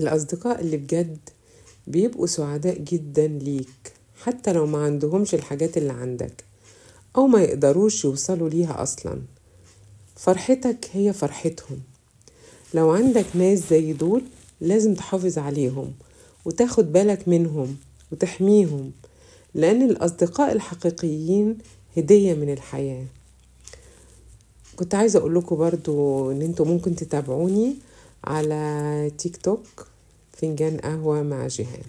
الأصدقاء اللي بجد بيبقوا سعداء جدا ليك حتى لو ما عندهمش الحاجات اللي عندك أو ما يقدروش يوصلوا ليها أصلا. فرحتك هي فرحتهم. لو عندك ناس زي دول لازم تحافظ عليهم وتاخد بالك منهم وتحميهم لأن الأصدقاء الحقيقيين هدية من الحياة. كنت عايزة أقول لكم برضو إن أنتوا ممكن تتابعوني على تيك توك فنجان قهوة مع جيهان.